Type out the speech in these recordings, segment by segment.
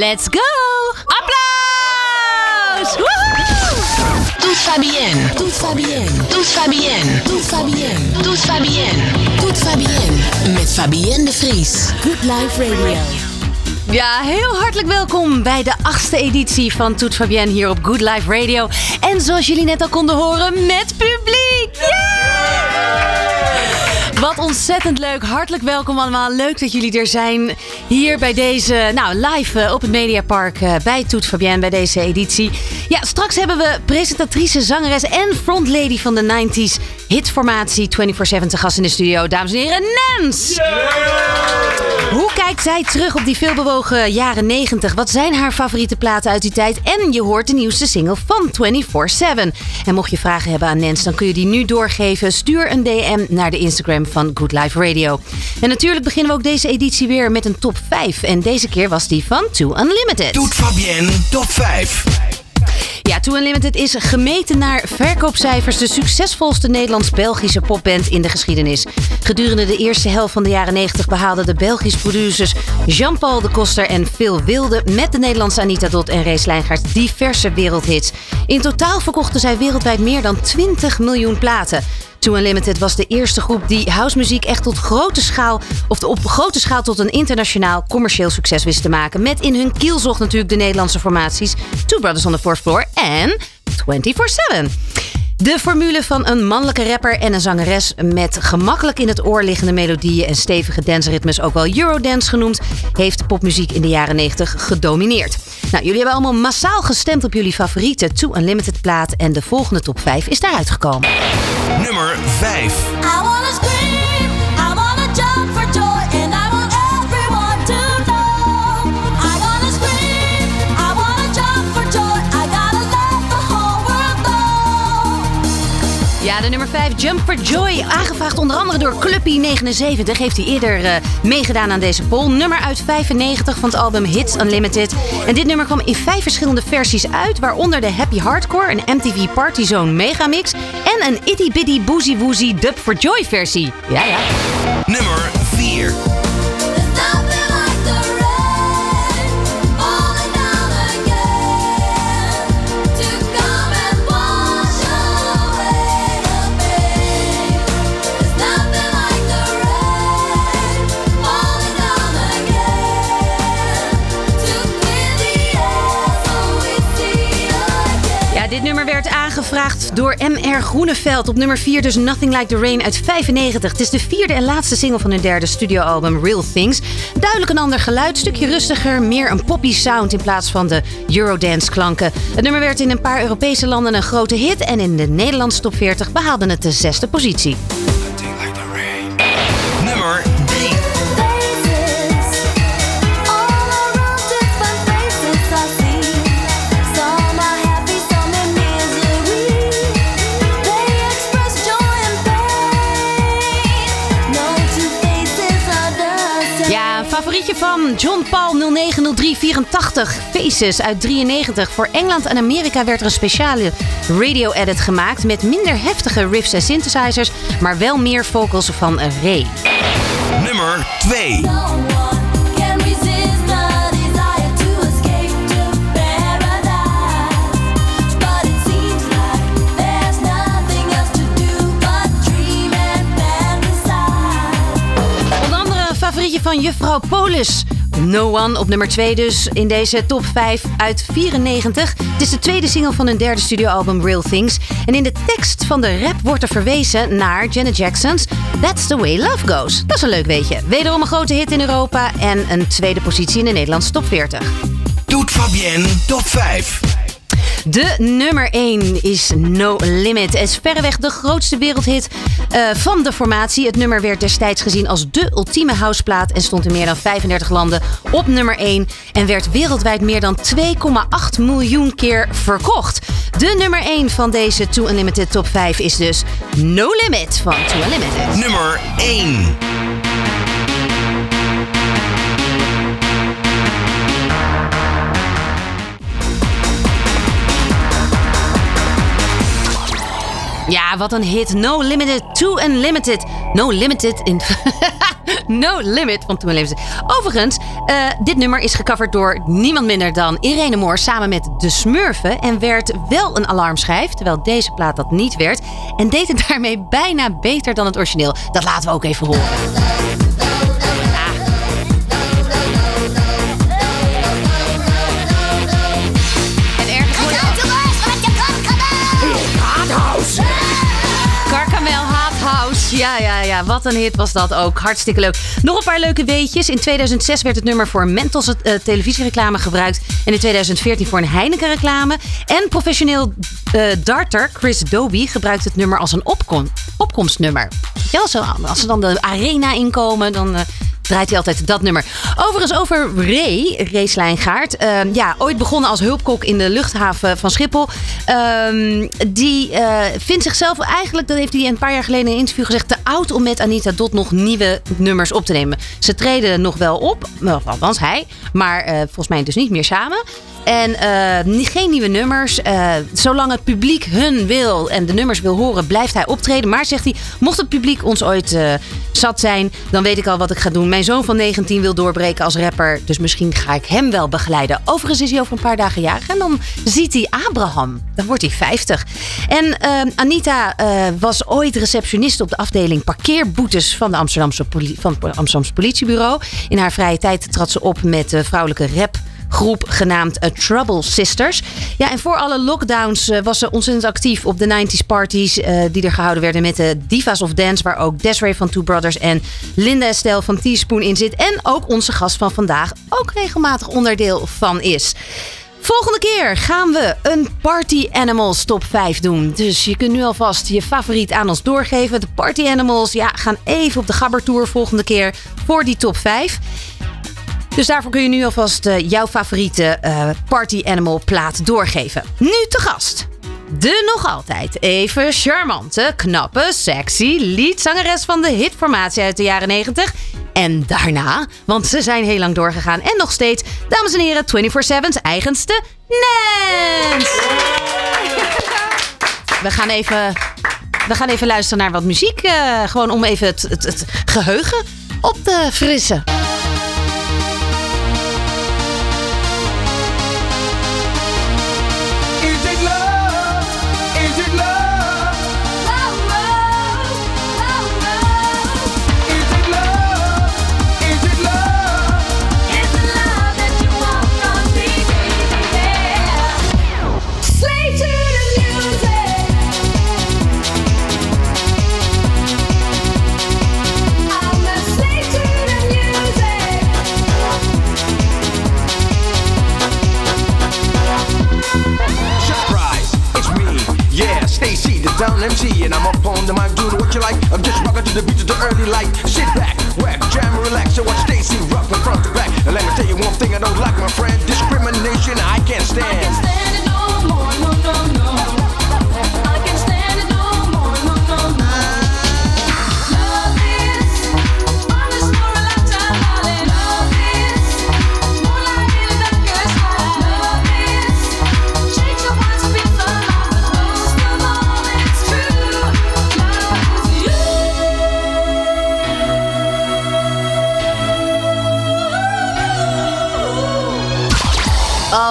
Let's go! Applaus! Woehoe! Tout va bien, tout va bien, tout va bien, tout va bien, tout va bien, tout va bien. Met Fabienne de Vries. Good Life Radio. Ja, heel hartelijk welkom bij de achtste editie van Toet Fabienne hier op Good Life Radio. En zoals jullie net al konden horen, met publiek! Wat ontzettend leuk. Hartelijk welkom allemaal. Leuk dat jullie er zijn. Hier bij deze, nou live eh, op het Mediapark uh, bij Toet Fabienne bij deze editie. Ja, straks hebben we presentatrice, zangeres en frontlady van de 90s hitformatie 24-7 te gast in de studio. Dames en heren, Nens! Hoe kijkt zij terug op die veelbewogen jaren 90? Wat zijn haar favoriete platen uit die tijd? En je hoort de nieuwste single van 24-7. En mocht je vragen hebben aan Nens, dan kun je die nu doorgeven. Stuur een DM naar de Instagram van Good Life Radio. En natuurlijk beginnen we ook deze editie weer met een top 5. En deze keer was die van Too Unlimited. Doet Fabienne top 5. Ja, Too Unlimited is gemeten naar verkoopcijfers de succesvolste Nederlands-Belgische popband in de geschiedenis. Gedurende de eerste helft van de jaren 90 behaalden de Belgische producers Jean-Paul de Koster en Phil Wilde met de Nederlandse Anita Dot en Rees Lijngaard diverse wereldhits. In totaal verkochten zij wereldwijd meer dan 20 miljoen platen. Too Unlimited was de eerste groep die housemuziek echt tot grote schaal, of op grote schaal tot een internationaal commercieel succes wist te maken. Met in hun kielzocht natuurlijk de Nederlandse formaties Two Brothers on the Fourth Floor en 24-7. De formule van een mannelijke rapper en een zangeres met gemakkelijk in het oor liggende melodieën en stevige danceritmes, ook wel Eurodance genoemd, heeft popmuziek in de jaren 90 gedomineerd. Nou, jullie hebben allemaal massaal gestemd op jullie favoriete Too Unlimited plaat en de volgende top 5 is daaruit gekomen. Nummer 5. De nummer 5, Jump for Joy. Aangevraagd onder andere door Cluppy79. Heeft hij eerder eh, meegedaan aan deze poll. Nummer uit 95 van het album Hits Unlimited. En dit nummer kwam in vijf verschillende versies uit. Waaronder de Happy Hardcore, een MTV Party Zone megamix. En een Itty Bitty Boozy Woozy Dub for Joy versie. Ja, ja. Nummer 4. Aangevraagd door MR Groeneveld. Op nummer 4 dus Nothing Like the Rain uit 95. Het is de vierde en laatste single van hun derde studioalbum Real Things. Duidelijk een ander geluid, stukje rustiger, meer een poppy sound in plaats van de Eurodance klanken. Het nummer werd in een paar Europese landen een grote hit en in de Nederlandse top 40 behaalde het de zesde positie. John Paul 090384 Faces uit 93. Voor Engeland en Amerika werd er een speciale radio-edit gemaakt met minder heftige riffs en synthesizers, maar wel meer vocals van Ray. Nummer 2. Van juffrouw Polis. No One op nummer 2 dus in deze top 5 uit 94. Het is de tweede single van hun derde studioalbum Real Things. En in de tekst van de rap wordt er verwezen naar Janet Jackson's That's the Way Love Goes. Dat is een leuk weetje. Wederom een grote hit in Europa en een tweede positie in de Nederlandse top 40. Doet Fabienne top 5. De nummer 1 is No Limit. Het is verreweg de grootste wereldhit eh, van de formatie. Het nummer werd destijds gezien als de ultieme houseplaat en stond in meer dan 35 landen op nummer 1 en werd wereldwijd meer dan 2,8 miljoen keer verkocht. De nummer 1 van deze Too Unlimited top 5 is dus No Limit van Too Unlimited. Nummer 1. Ja, wat een hit. No Limited to Unlimited. No Limited in... No Limit van Too Unlimited. Overigens, eh, dit nummer is gecoverd door niemand minder dan Irene Moore samen met De Smurfen. En werd wel een alarmschijf, terwijl deze plaat dat niet werd. En deed het daarmee bijna beter dan het origineel. Dat laten we ook even horen. Ja, ja, ja. Wat een hit was dat ook. Hartstikke leuk. Nog een paar leuke weetjes. In 2006 werd het nummer voor Mentos eh, televisiereclame gebruikt. En in 2014 voor een Heineken reclame. En professioneel eh, darter Chris Doby gebruikt het nummer als een opkom opkomstnummer. Ja, ze, als ze dan de arena inkomen, dan... eh, draait hij altijd dat nummer. Overigens over Ray, Ray Slijngaard. Ehm, ja, ooit begonnen als hulpkok in de luchthaven van Schiphol. Ehm, die eh, vindt zichzelf eigenlijk, dat heeft hij een paar jaar geleden in een interview gezegd, te oud om met Anita Dot nog nieuwe nummers op te nemen. Ze treden nog wel op, althans hij, maar eh, volgens mij dus niet meer samen. En eh, geen nieuwe nummers. Eh, zolang het publiek hun wil en de nummers wil horen, blijft hij optreden. Maar zegt hij, mocht het publiek ons ooit eh, zat zijn, dan weet ik al wat ik ga doen. Mijn zoon van 19 wil doorbreken als rapper, dus misschien ga ik hem wel begeleiden. Overigens is hij over een paar dagen jarig en dan ziet hij Abraham. Dan wordt hij 50. En Anita was ooit receptionist op de afdeling parkeerboetes van, de Amsterdamse van het Amsterdamse politiebureau. In haar vrije tijd trad ze op met vrouwelijke rap groep genaamd eh, Trouble Sisters. Ja, en voor alle lockdowns eh, was ze ontzettend actief op de 90s parties eh, die er gehouden werden met de Divas of Dance, waar ook Desiree van Two Brothers en Linda Estelle van Teaspoon in zit. En ook onze gast van vandaag ook regelmatig onderdeel van is. Volgende keer gaan we een Party Animals top 5 doen. Dus je kunt nu alvast je favoriet aan ons doorgeven. De Party Animals ja, gaan even op de gabbertour volgende keer voor die top 5. Dus daarvoor kun je nu alvast eh, jouw favoriete eh, Party Animal plaat doorgeven. Nu te gast. De nog altijd even charmante, knappe, sexy liedzangeres van de hitformatie uit de jaren 90. En daarna, want ze zijn heel lang doorgegaan en nog steeds, dames en heren, 24-7's eigenste Nens. We gaan even, we gaan even luisteren naar wat muziek. eh, gewoon om even het, het geheugen op te frissen. And I'm up on the mic doing what you like. I'm just rocking to the beat of the early light. Sit back, web, jam, relax, and watch Stacy rock from front to back. And let me tell you one thing I don't like, my friend. Discrimination, I can't I can't stand.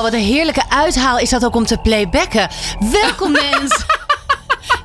Oh, wat een heerlijke uithaal is dat ook om te playbacken. Welkom mensen.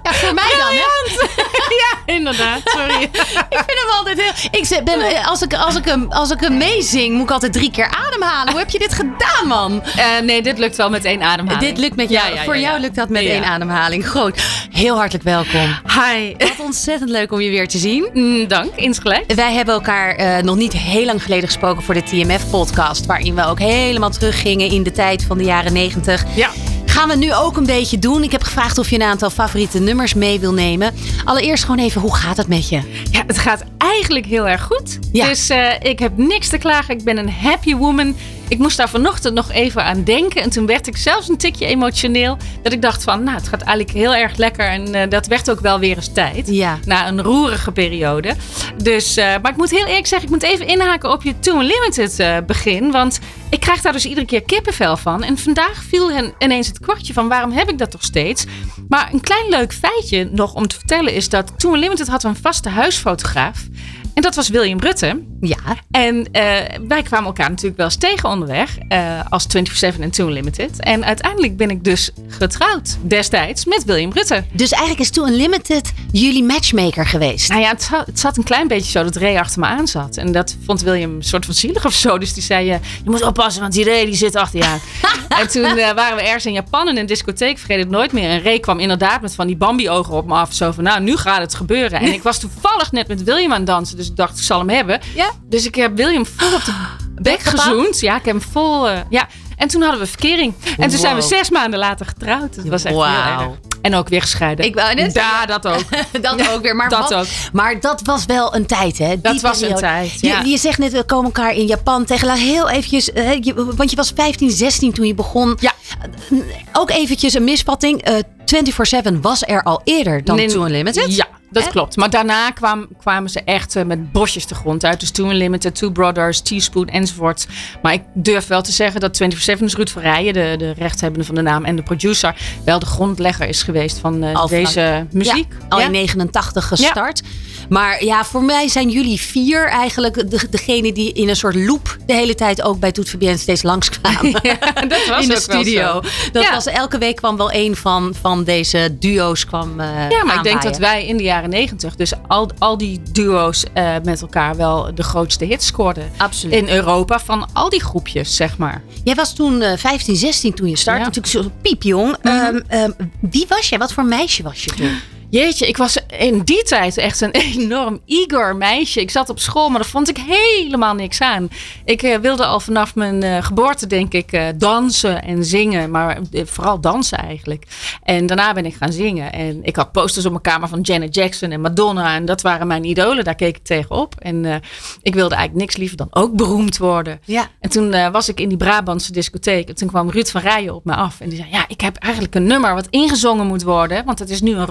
Ja, voor mij dan, hè? Ja, inderdaad. Sorry. Ik vind hem altijd heel... Ik ben, als, ik, als, ik hem, als ik hem meezing, moet ik altijd drie keer ademhalen. Hoe heb je dit gedaan, man? Eh, nee, dit lukt wel met één ademhaling. Dit lukt met jou. Ja, ja, voor jou lukt dat met één ademhaling. Goed. Heel hartelijk welkom. Hi. Wat ontzettend leuk om je weer te zien. Mm, dank, insgelijks. Wij hebben elkaar eh, nog niet heel lang geleden gesproken voor de TMF-podcast. Waarin we ook helemaal teruggingen in de tijd van de jaren 90. Ja. Gaan we nu ook een beetje doen. Ik heb gevraagd of je een aantal favoriete nummers mee wil nemen. Allereerst gewoon even, hoe gaat het met je? Ja, het gaat eigenlijk heel erg goed. Ja. Dus eh, ik heb niks te klagen. Ik ben een happy woman. Ik moest daar vanochtend nog even aan denken. En toen werd ik zelfs een tikje emotioneel. Dat ik dacht van, nou, het gaat eigenlijk heel erg lekker. En eh, dat werd ook wel weer eens tijd. Ja. Na een roerige periode. Dus, eh, maar ik moet heel eerlijk zeggen, ik moet even inhaken op je Too Unlimited eh, begin. Want ik krijg daar dus iedere keer kippenvel van. En vandaag viel hen ineens het kwartje van, waarom heb ik dat toch steeds? Maar een klein leuk feitje nog om te vertellen is dat Too Unlimited had een vaste huisfotograaf. En dat was William Rutte. Ja. En eh, wij kwamen elkaar natuurlijk wel eens tegen onderweg. eh, als 24-7 en Too Unlimited. En uiteindelijk ben ik dus getrouwd destijds met William Rutte. Dus eigenlijk is Too Unlimited jullie matchmaker geweest. Nou ja, het zat, het zat een klein beetje zo dat Ray achter me aan zat. En dat vond William een soort van zielig of zo. Dus die zei, eh, je moet oppassen, want die Ray die zit achter je aan. en toen waren we ergens in Japan in een discotheek, vergeet het nooit meer. En Ray kwam inderdaad met van die Bambi-ogen op me af. Zo van, nou, nu gaat het gebeuren. En ik was toevallig net met William aan het dansen, dus ik dacht, ik zal hem hebben. Ja. Dus ik heb William vol op de bek gezoend. Ja, ik heb hem vol, eh, ja. En toen hadden we verkering. En toen zijn we Wow. zes maanden later getrouwd. Dat was echt heel Wauw. erg. En ook weer gescheiden. Ik wou net Ja, dat ook. dat Ja, ook weer. Maar, dat wat- ook. maar dat was wel een tijd, hè? Die Dat was een tijd, Je- ja. Je, zegt net, we komen elkaar in Japan tegen. Laat heel eventjes, eh, je- want je was 15, 16 toen je begon. Ja. Ook eventjes een misvatting. eh 24-7 was er al eerder dan Nee, Too Unlimited. Ja, dat klopt. Maar daarna kwam, kwamen ze echt eh, met bosjes de grond uit. Dus Two Unlimited, Two Brothers, Teaspoon enzovoort. Maar ik durf wel te zeggen dat 24-7 dus Ruud van Rijen, de, de rechthebbende van de naam en de producer, wel de grondlegger is geweest van eh, deze muziek. Ja, al in 89 gestart. Maar ja, voor mij zijn jullie vier eigenlijk de, degene die in een soort loop de hele tijd ook bij Toet Fabienne steeds langskwamen. dat was in de studio. Dat Ja. was elke week kwam wel een van, van deze duo's kwam. eh, Ja, maar ik denk dat wij in de jaren negentig, dus al, al die duo's eh, met elkaar wel de grootste hits scoorden. Absoluut. In Europa van al die groepjes, zeg maar. Jij was toen eh 15, 16 toen je startte. Ja. Mhm. Natuurlijk zo piepjong. Ehm, ehm, wie was jij? Wat voor meisje was je toen? Jeetje, ik was in die tijd echt een enorm eager meisje. Ik zat op school, maar daar vond ik helemaal niks aan. Ik eh, wilde al vanaf mijn eh, geboorte, denk ik, eh, dansen en zingen. Maar vooral dansen eigenlijk. En daarna ben ik gaan zingen. En ik had posters op mijn kamer van Janet Jackson en Madonna. En dat waren mijn idolen. Daar keek ik tegenop. En ik wilde eigenlijk niks liever dan ook beroemd worden. Ja. En toen was ik in die Brabantse discotheek. En toen kwam Ruud van Rijen op me af. En die zei, ja, ik heb eigenlijk een nummer wat ingezongen moet worden. Want het is nu een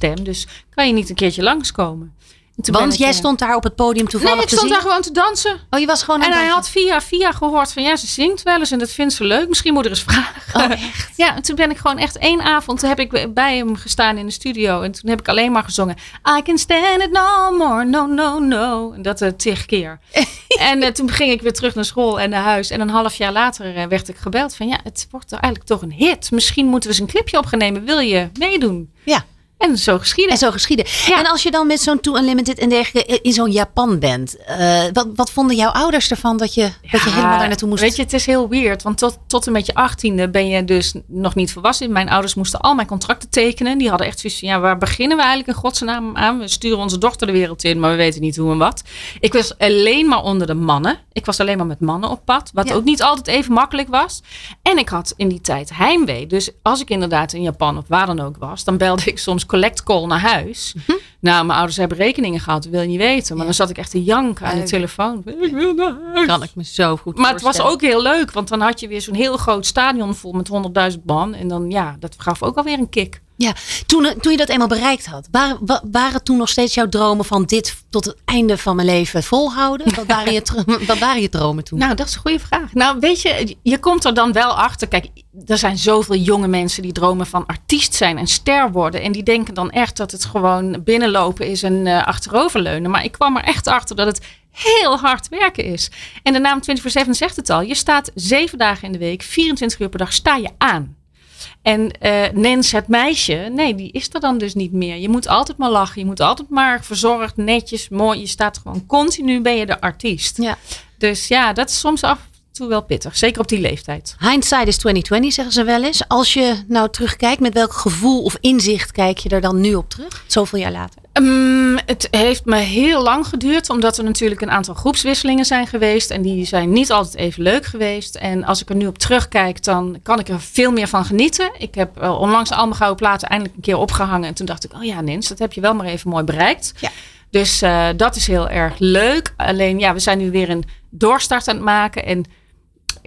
robotstem. Dus kan je niet een keertje langskomen? Want jij eh, stond daar op het podium toevallig Nee, ik stond daar gewoon te dansen. Oh, je was gewoon aan En hij dansen. had via via gehoord van ja, ze zingt wel eens en dat vindt ze leuk. Misschien moet er eens vragen. Oh, echt? Ja, en toen ben ik gewoon echt één avond heb ik bij hem gestaan in de studio. En toen heb ik alleen maar gezongen. I can stand it no more, no, no, no. En dat uh, tig keer. en eh, toen ging ik weer terug naar school en naar huis. En een half jaar later werd ik gebeld van ja, het wordt eigenlijk toch een hit. Misschien moeten we eens een clipje op gaan nemen. Wil je meedoen? Ja. En zo geschieden. En zo geschieden. Ja. En als je dan met zo'n Too Unlimited en dergelijke in zo'n Japan bent. eh, wat, wat vonden jouw ouders ervan dat je, dat je helemaal daar naartoe moest? Weet je, het is heel weird. Want tot, tot en met je achttiende ben je dus nog niet volwassen. Mijn ouders moesten al mijn contracten tekenen. Die hadden echt zoiets van, ja, waar beginnen we eigenlijk in godsnaam aan? We sturen onze dochter de wereld in, maar we weten niet hoe en wat. Ik was alleen maar onder de mannen. Ik was alleen maar met mannen op pad. Wat Ja. ook niet altijd even makkelijk was. En ik had in die tijd heimwee. Dus als ik inderdaad in Japan of waar dan ook was, dan belde ik soms collect call naar huis. Nou, mijn ouders hebben rekeningen gehad, dat wil je niet weten. Maar dan zat ik echt te janken aan de telefoon. Ik wil naar huis. kan ik me zo goed Maar het was ook heel leuk, want dan had je weer zo'n heel groot stadion vol met 100.000 man. En dan, ja, dat gaf ook alweer een kick. Ja, toen, eh, toen je dat eenmaal bereikt had, waren, wa- waren toen nog steeds jouw dromen van dit tot het einde van mijn leven volhouden? Wat waren je, dro- wat waren je dromen toen? Nou, dat is een goede vraag. Nou, weet je, je komt er dan wel achter. Kijk, er zijn zoveel jonge mensen die dromen van artiest zijn en ster worden. En die denken dan echt dat het gewoon binnenlopen is en eh, achteroverleunen. Maar ik kwam er echt achter dat het heel hard werken is. En de naam 24-7 zegt het al. Je staat zeven dagen in de week, 24 uur per dag, sta je aan. En eh Nens, het meisje, nee, die is er dan dus niet meer. Je moet altijd maar lachen. Je moet altijd maar verzorgd, netjes, mooi. Je staat gewoon continu, ben je de artiest. Ja. Dus ja, dat is soms af toe wel pittig. Zeker op die leeftijd. Hindsight is 2020, zeggen ze wel eens. Als je nou terugkijkt, met welk gevoel of inzicht kijk je er dan nu op terug? Zoveel jaar later. Ehm, het heeft me heel lang geduurd, omdat er natuurlijk een aantal groepswisselingen zijn geweest. En die zijn niet altijd even leuk geweest. En als ik er nu op terugkijk, dan kan ik er veel meer van genieten. Ik heb eh, onlangs al mijn gouden platen eindelijk een keer opgehangen. En toen dacht ik, oh ja, Nins, dat heb je wel maar even mooi bereikt. Ja. Dus eh, dat is heel erg leuk. Alleen ja, we zijn nu weer een doorstart aan het maken. En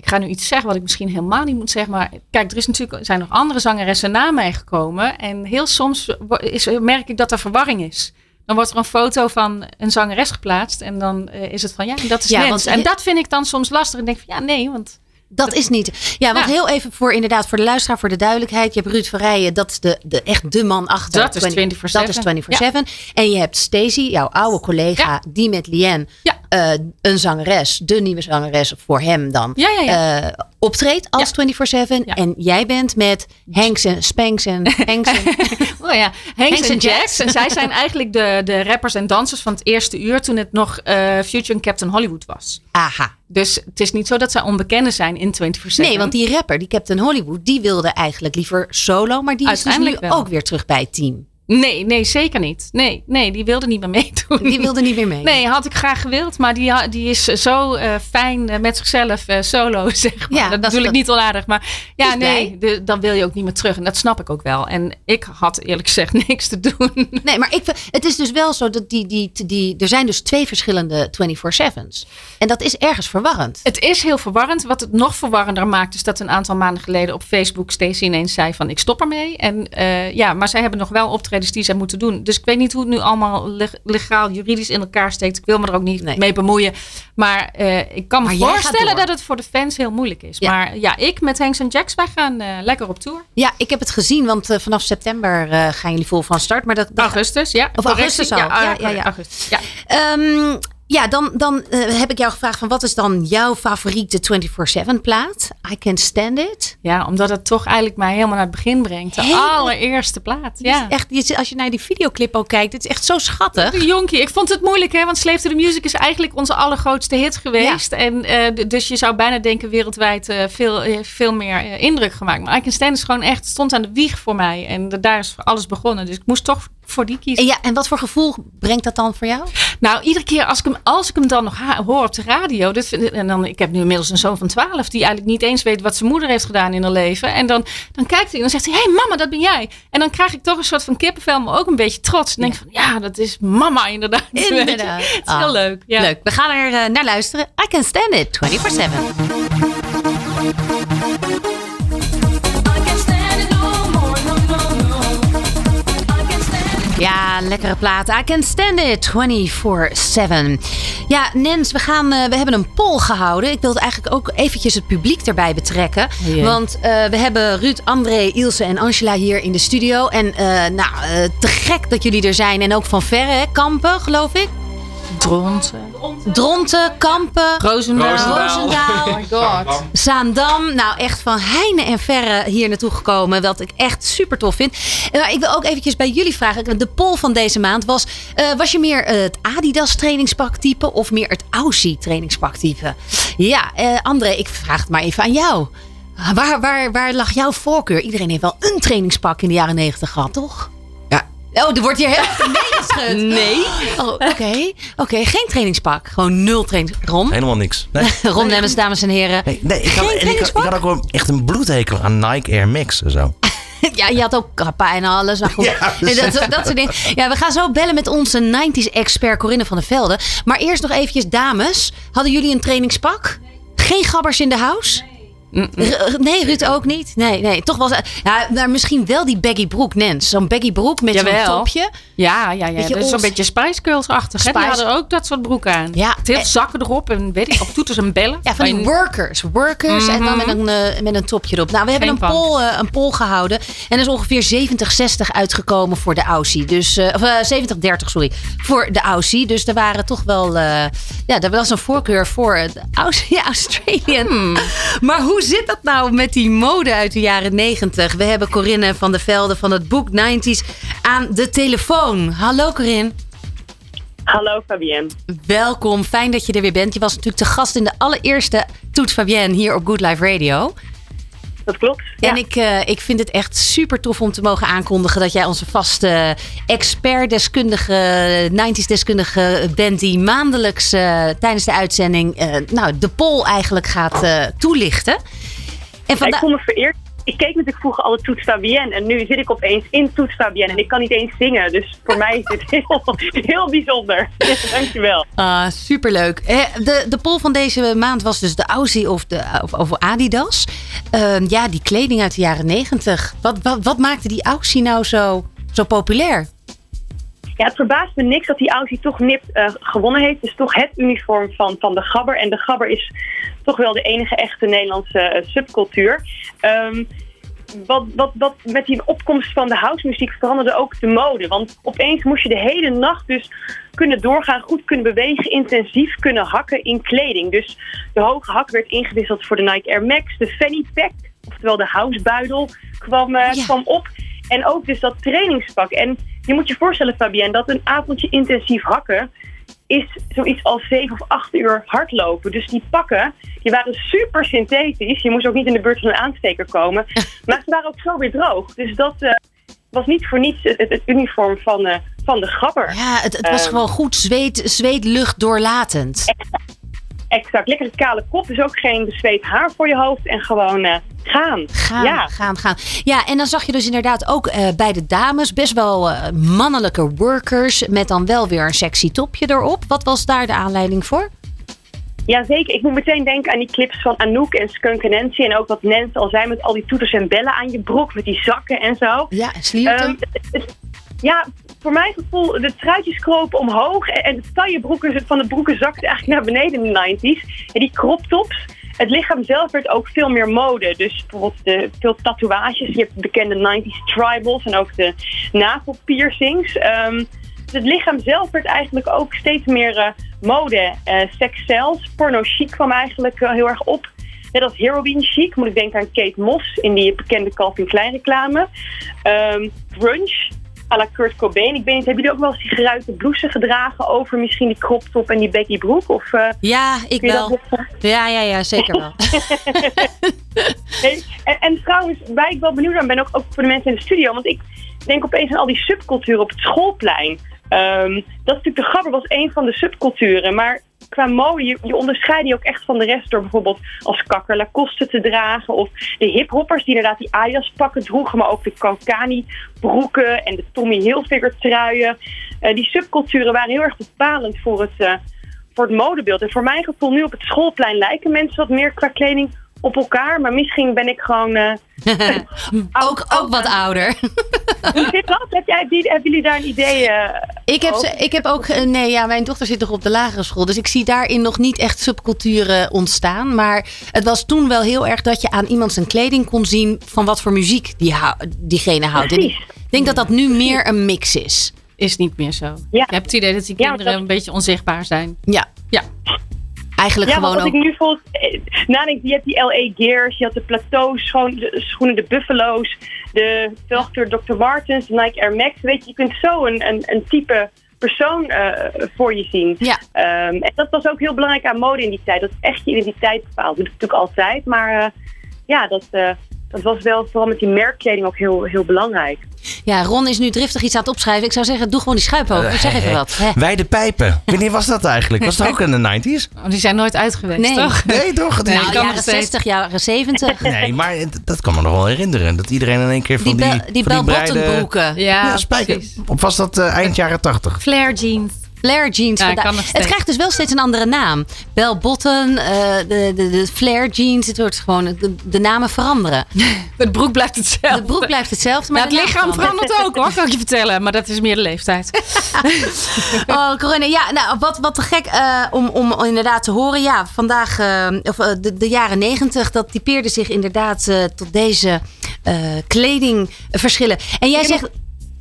ik ga nu iets zeggen wat ik misschien helemaal niet moet zeggen. Maar kijk, er is natuurlijk, zijn nog andere zangeressen na mij gekomen. En heel soms is, merk ik dat er verwarring is. Dan wordt er een foto van een zangeres geplaatst. En dan eh, is het van ja, dat is Ja, want- En dat vind ik dan soms lastig. En denk van ja, nee, want Dat is niet. Ja, want Ja. heel even voor inderdaad voor de luisteraar, voor de duidelijkheid. Je hebt Ruud Verrijen, dat is de, de, echt de man achter. Dat is 24/7. Dat is 24-7. En je hebt Stacey, jouw oude collega, Ja. die met Lien, Eh, een zangeres, de nieuwe zangeres voor hem dan, Ja, ja, ja. eh, optreedt als Ja. 24-7. Ja. En jij bent met Hanks en Spanks en Hanks en... Oh ja, Hanks en Jacks. En zij zijn eigenlijk de, de rappers en dansers van het eerste uur toen het nog eh, Future en Captain Hollywood was. Aha. Dus het is niet zo dat zij onbekenden zijn in 24-7. Nee, want die rapper, die Captain Hollywood, die wilde eigenlijk liever solo. Maar die is dus nu wel. ook weer terug bij het team. Nee, nee, zeker niet. Nee, nee, die wilde niet meer meedoen. Die wilde niet meer mee. Nee, had ik graag gewild. Maar die, die is zo eh, fijn eh, met zichzelf eh, solo, zeg maar. Ja, dat bedoel ik dat- niet onaardig. Maar ja, nee, de- dan wil je ook niet meer terug. En dat snap ik ook wel. En ik had eerlijk gezegd niks te doen. Nee, maar ik, het is dus wel zo dat die, die, die, er zijn dus twee verschillende 24-7's. En dat is ergens verwarrend. Het is heel verwarrend. Wat het nog verwarrender maakt, is dat een aantal maanden geleden op Facebook Stacey ineens zei van ik stop ermee. En ja, maar zij hebben nog wel optredens die zij moeten doen. Dus ik weet niet hoe het nu allemaal leg- legaal, juridisch in elkaar steekt. Ik wil me er ook niet Nee. mee bemoeien. Maar eh, ik kan me Maar voorstellen dat het voor de fans heel moeilijk is. Ja. Maar ja, ik met Hanks en Jacks, wij gaan eh, lekker op tour. Ja, ik heb het gezien, want eh, vanaf september gaan jullie vol van start. Maar dat, dat, Augustus, ja. Of augustus al. Ja, Ja, ja, ja. augustus. Ja. Ehm, ja, dan, dan eh, heb ik jou gevraagd van wat is dan jouw favoriete 24-7 plaat? I Can't Stand It. ja, omdat het toch eigenlijk mij helemaal naar het begin brengt. De Heel- allereerste plaat. Die is Ja. Echt, als je naar die videoclip ook kijkt, het is echt zo schattig. De Jonkie. Ik vond het moeilijk, hè? Want Slave to the Music is eigenlijk onze allergrootste hit geweest. En, eh, dus je zou bijna denken wereldwijd eh, veel, veel meer indruk gemaakt. Maar I Can Stand is gewoon echt, stond aan de wieg voor mij. En daar is alles begonnen. Dus ik moest toch voor die kiezen. En, ja, en wat voor gevoel brengt dat dan voor jou? Nou, iedere keer als ik hem, als ik hem dan nog hoor op de radio. Dit vind en dan, ik heb nu inmiddels een zoon van 12 die eigenlijk niet eens weet wat zijn moeder heeft gedaan in haar leven. En dan, dan kijkt hij en dan zegt hij: Hé hey, mama, dat ben jij. En dan krijg ik toch een soort van kippenvel, maar ook een beetje trots. En denk van ja, dat is mama inderdaad. Inderdaad. Het is Ah. heel leuk. Ja. Leuk, we gaan er eh, naar luisteren. I Can Stand It 24-7. Ja, lekkere plaat. I can stand it 24-7. Ja, Nens, we, gaan, eh, we hebben een poll gehouden. Ik wilde eigenlijk ook eventjes het publiek erbij betrekken. jee. Want eh, we hebben Ruud, André, Ilse en Angela hier in de studio. En eh, nou, te gek dat jullie er zijn. En ook van verre, hè? Kampen, geloof ik. Dronten. Dronten, Kampen, Roosendaal. Roosendaal. Oh my god. Zaandam. Nou, echt van heine en verre hier naartoe gekomen. Wat ik echt super tof vind. Eh, Maar ik wil ook eventjes bij jullie vragen. De poll van deze maand was... eh, was je meer eh, het Adidas trainingspak type of meer het Aussie trainingspak type? Ja, eh, André, ik vraag het maar even aan jou. Waar, waar, waar lag jouw voorkeur? Iedereen heeft wel een trainingspak in de jaren negentig gehad, toch? Oh, er wordt hier heel veel meegeschud. Nee. Oh, oké. Oké, geen trainingspak. Gewoon nul training. Ron? Helemaal niks. Nee, Ron Lemmens, dames en heren. nee, nee, ik, had, Geen en ik, had, ik trainingspak? had ook wel echt een bloedhekel aan Nike Air Max en zo. Ja, je had ook kappa en alles. Maar goed. Ja, Nee, dat, dat soort dingen. Ja, we gaan zo bellen met onze 90s-expert Corinne van der Velde. Maar eerst nog eventjes, dames. Hadden jullie een trainingspak? Geen gabbers in de house? Nee, Ruud ook niet. Nee, nee. Toch was ja, maar misschien wel die baggy broek, Nens. Zo'n baggy broek met zo'n topje. Ja, ja, ja. Beetje Dat is zo'n beetje Spice Girls-achtig. hè? Die Spice- hadden ook dat soort broek aan. Ja. Eh. zakken erop en weet ik, of toeters en bellen. Ja, van die workers. Workers en dan met een, eh, met een topje erop. Nou, we hebben een punk. poll, eh, een poll gehouden. En er is ongeveer 70-60 uitgekomen voor de Aussie. Dus, eh, of eh, 70-30, sorry. Voor de Aussie. Dus er waren toch wel... ja, er was een voorkeur voor de Aussie, Australian. Hmm. Maar hoe zit dat nou met die mode uit de jaren 90? We hebben Corinne van der Velde van het boek 90s aan de telefoon. Hallo Corinne. Hallo Fabienne. Welkom, fijn dat je er weer bent. Je was natuurlijk te gast in de allereerste Toet Fabienne hier op Good Life Radio. Dat klopt. Ja. En ik, eh, ik vind het echt super tof om te mogen aankondigen dat jij onze vaste expert-deskundige, 90s-deskundige bent, die maandelijks eh, tijdens de uitzending eh, nou, de poll eigenlijk gaat eh, toelichten. En ik vandaag. voel me vereerd. Ik keek natuurlijk vroeger alle Toets Fabienne en nu zit ik opeens in Toets Fabienne en ik kan niet eens zingen. Dus voor mij is dit heel, heel bijzonder. Dankjewel. Ah, superleuk. De, de poll van deze maand was dus de Aussie of, de, of, of Adidas. Ehm, ja, die kleding uit de jaren negentig. Wat, wat, wat maakte die Aussie nou zo, zo populair? Ja, het verbaast me niks dat die Aussie toch nipt eh, gewonnen heeft. Het is toch het uniform van, van de gabber. En de gabber is toch wel de enige echte Nederlandse eh, subcultuur. Ehm, wat, wat, wat met die opkomst van de housemuziek veranderde ook de mode. Want opeens moest je de hele nacht dus kunnen doorgaan, goed kunnen bewegen, intensief kunnen hakken in kleding. Dus de hoge hak werd ingewisseld voor de Nike Air Max, de fanny pack, oftewel de housebuidel, kwam, eh, Ja. kwam op. En ook dus dat trainingspak. En je moet je voorstellen, Fabienne, dat een avondje intensief hakken is zoiets als 7 of 8 uur hardlopen. Dus die pakken, die waren super synthetisch. Je moest ook niet in de buurt van een aansteker komen. Maar ze waren ook zo weer droog. Dus dat eh, was niet voor niets het, uniform van, eh, van de gabber. Ja, het, het was Ehm. gewoon goed zweet, zweetlucht doorlatend. Exact. Lekker kale kop, dus ook geen bezweet haar voor je hoofd. En gewoon eh, gaan. Gaan, Ja. gaan, gaan. Ja, en dan zag je dus inderdaad ook eh, bij de dames best wel eh, mannelijke workers met dan wel weer een sexy topje erop. Wat was daar de aanleiding voor? Jazeker, ik moet meteen denken aan die clips van Anouk en Skunk en Nancy. En ook wat Nens al zei met al die toeters en bellen aan je broek, met die zakken en zo. Ja, het- het- ja, voor mijn gevoel, de truitjes kropen omhoog en, en de taille broeken van de broeken zakte eigenlijk naar beneden in de 90s. En die crop tops, het lichaam zelf werd ook veel meer mode. Dus bijvoorbeeld de, veel tatoeages, je hebt de bekende 90s tribals en ook de navelpiercings. Dus het lichaam zelf werd eigenlijk ook steeds meer eh, mode. Eh sex zelfs, porno chic kwam eigenlijk heel erg op. Net als heroin chic moet ik denken aan Kate Moss in die bekende Calvin Klein reclame. Ehm grunge, à la Kurt Cobain. Ik weet niet, hebben jullie ook wel eens die geruite blouse gedragen over misschien die crop top en die Becky broek? Of, eh, ja, ik wel. Ja, ja, ja, zeker wel. Nee, en, en trouwens, waar ik wel benieuwd naar ben, ook, ook voor de mensen in de studio. Want ik denk opeens aan al die subculturen op het schoolplein. Ehm, dat is natuurlijk, de gabber was een van de subculturen. Maar qua mode, je, je onderscheidt die ook echt van de rest door bijvoorbeeld als kakker Lacoste te dragen. Of de hiphoppers die inderdaad die Ajax pakken droegen, maar ook de Kankani broeken en de Tommy Hilfiger truien. Eh, die subculturen waren heel erg bepalend voor het, eh, voor het modebeeld. En voor mijn gevoel nu op het schoolplein lijken mensen wat meer qua kleding op elkaar. Maar misschien ben ik gewoon... eh, ook, ook wat ouder. hoe zit dat? Heb jij, die, hebben jullie daar een idee? eh, Ik heb, over? ze- ik heb ook, eh, nee, ja, mijn dochter zit nog op de lagere school. Dus ik zie daarin nog niet echt subculturen ontstaan. Maar het was toen wel heel erg dat je aan iemand zijn kleding kon zien van wat voor muziek die hou- diegene houdt. En ik denk dat dat nu meer een mix is. Is niet meer zo. Ja. Ik heb het idee dat die Ja, kinderen dat- een beetje onzichtbaar zijn. Ja, Ja. Eigenlijk Ja, gewoon want als ook. ik nu volgens eh, nadenk, je hebt die LA Gears, je had de plateaus, gewoon de schoenen, de Buffalo's, de velgkleur Dr. Martens, Nike Air Max. Weet je, je kunt zo een, een, een type persoon eh, voor je zien. Ja. Ehm, en dat was ook heel belangrijk aan mode in die tijd. Dat echt je identiteit bepaalt. Dat doet het natuurlijk altijd, maar eh, ja, dat, dat was wel vooral met die merkkleding ook heel, heel belangrijk. Ja, Ron is nu driftig iets aan het opschrijven. Ik zou zeggen, doe gewoon die schuip over. Zeg even wat. Hè. Wij de pijpen. Wanneer was dat eigenlijk? Was dat ook in de 90s? Oh, die zijn nooit uit geweest, Nee. toch? Nee, toch? Het is- Nou, jaren steeds. 60, jaren 70. Nee, maar dat kan me nog wel herinneren. Dat iedereen in één keer van Die, die, die breide- broeken. Ja, Ja, spijker. was dat eh, eind jaren 80? Flare jeans. Flare jeans. Ja, vandaag. het krijgt dus wel steeds een andere naam. Bell bottom, eh, de, de, de flare jeans. Het wordt gewoon de, de namen veranderen. Het broek blijft hetzelfde. De broek blijft hetzelfde, maar Ja, het lichaam verandert. ook hoor, kan ik je vertellen. Maar dat is meer de leeftijd. Oh, Corinne. Ja, nou, wat, wat te gek eh, om, om inderdaad te horen. Ja, vandaag, eh, of de, de jaren negentig, dat typeerde zich inderdaad tot deze kledingverschillen. En jij zegt...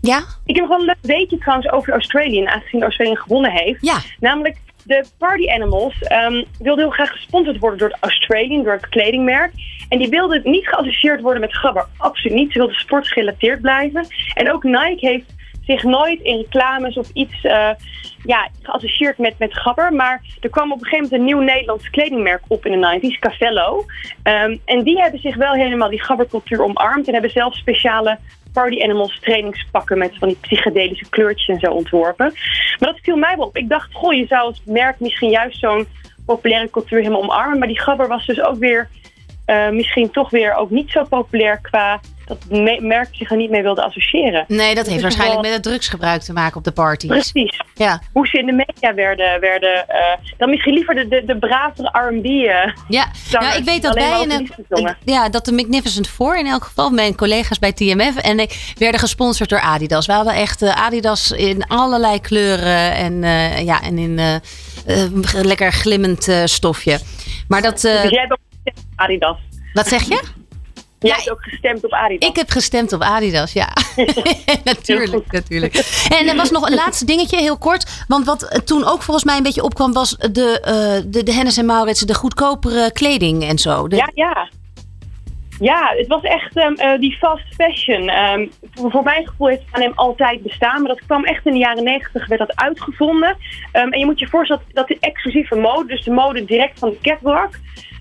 Ja? Ik heb nog wel een leuk weetje trouwens over Australië, aangezien Australië gewonnen heeft. Ja. Namelijk, de Party Animals ehm wilden heel graag gesponsord worden door het Australian, door het kledingmerk. En die wilden niet geassocieerd worden met gabber. Absoluut niet. Ze wilden sportgerelateerd blijven. En ook Nike heeft zich nooit in reclames of iets eh, ja, geassocieerd met, met gabber. Maar er kwam op een gegeven moment een nieuw Nederlands kledingmerk op in de 90s, Cavello. Ehm, en die hebben zich wel helemaal die gabbercultuur omarmd. En hebben zelf speciale Party Animals trainingspakken met van die psychedelische kleurtjes en zo ontworpen. Maar dat viel mij wel op. Ik dacht, goh, je zou als merk misschien juist zo'n populaire cultuur helemaal omarmen. Maar die gabber was dus ook weer, eh, misschien toch weer ook niet zo populair qua dat het merk zich er niet mee wilde associëren. Nee, dat heeft is waarschijnlijk wel- met het drugsgebruik te maken op de parties. Precies. Ja, Hoe ze in de media werden, werden eh, dan misschien liever de, de, de bravere R&B. eh, ja. Nou, ik weet dat wij in een, ja, dat de Magnificent Four in elk geval, mijn collega's bij TMF, en ik werden gesponsord door Adidas. We hadden echt eh, Adidas in allerlei kleuren en, ja, en in lekker glimmend stofje. Maar dat, Dus jij hebt ook gestemd op Adidas. wat zeg je? Jij hebt ook gestemd op Adidas. Ik heb gestemd op Adidas, ja. natuurlijk, natuurlijk. En er was nog een laatste dingetje, heel kort. Want wat eh, toen ook volgens mij een beetje opkwam, was de, eh de, de Hennes en Maurits, de goedkopere kleding en zo. De- Ja, ja. Ja, het was echt ehm, eh, die fast fashion. Ehm, voor, voor mijn gevoel heeft H&M altijd bestaan. Maar dat kwam echt in de jaren negentig, werd dat uitgevonden. Ehm, en je moet je voorstellen dat, dat de exclusieve mode, dus de mode direct van de catwalk,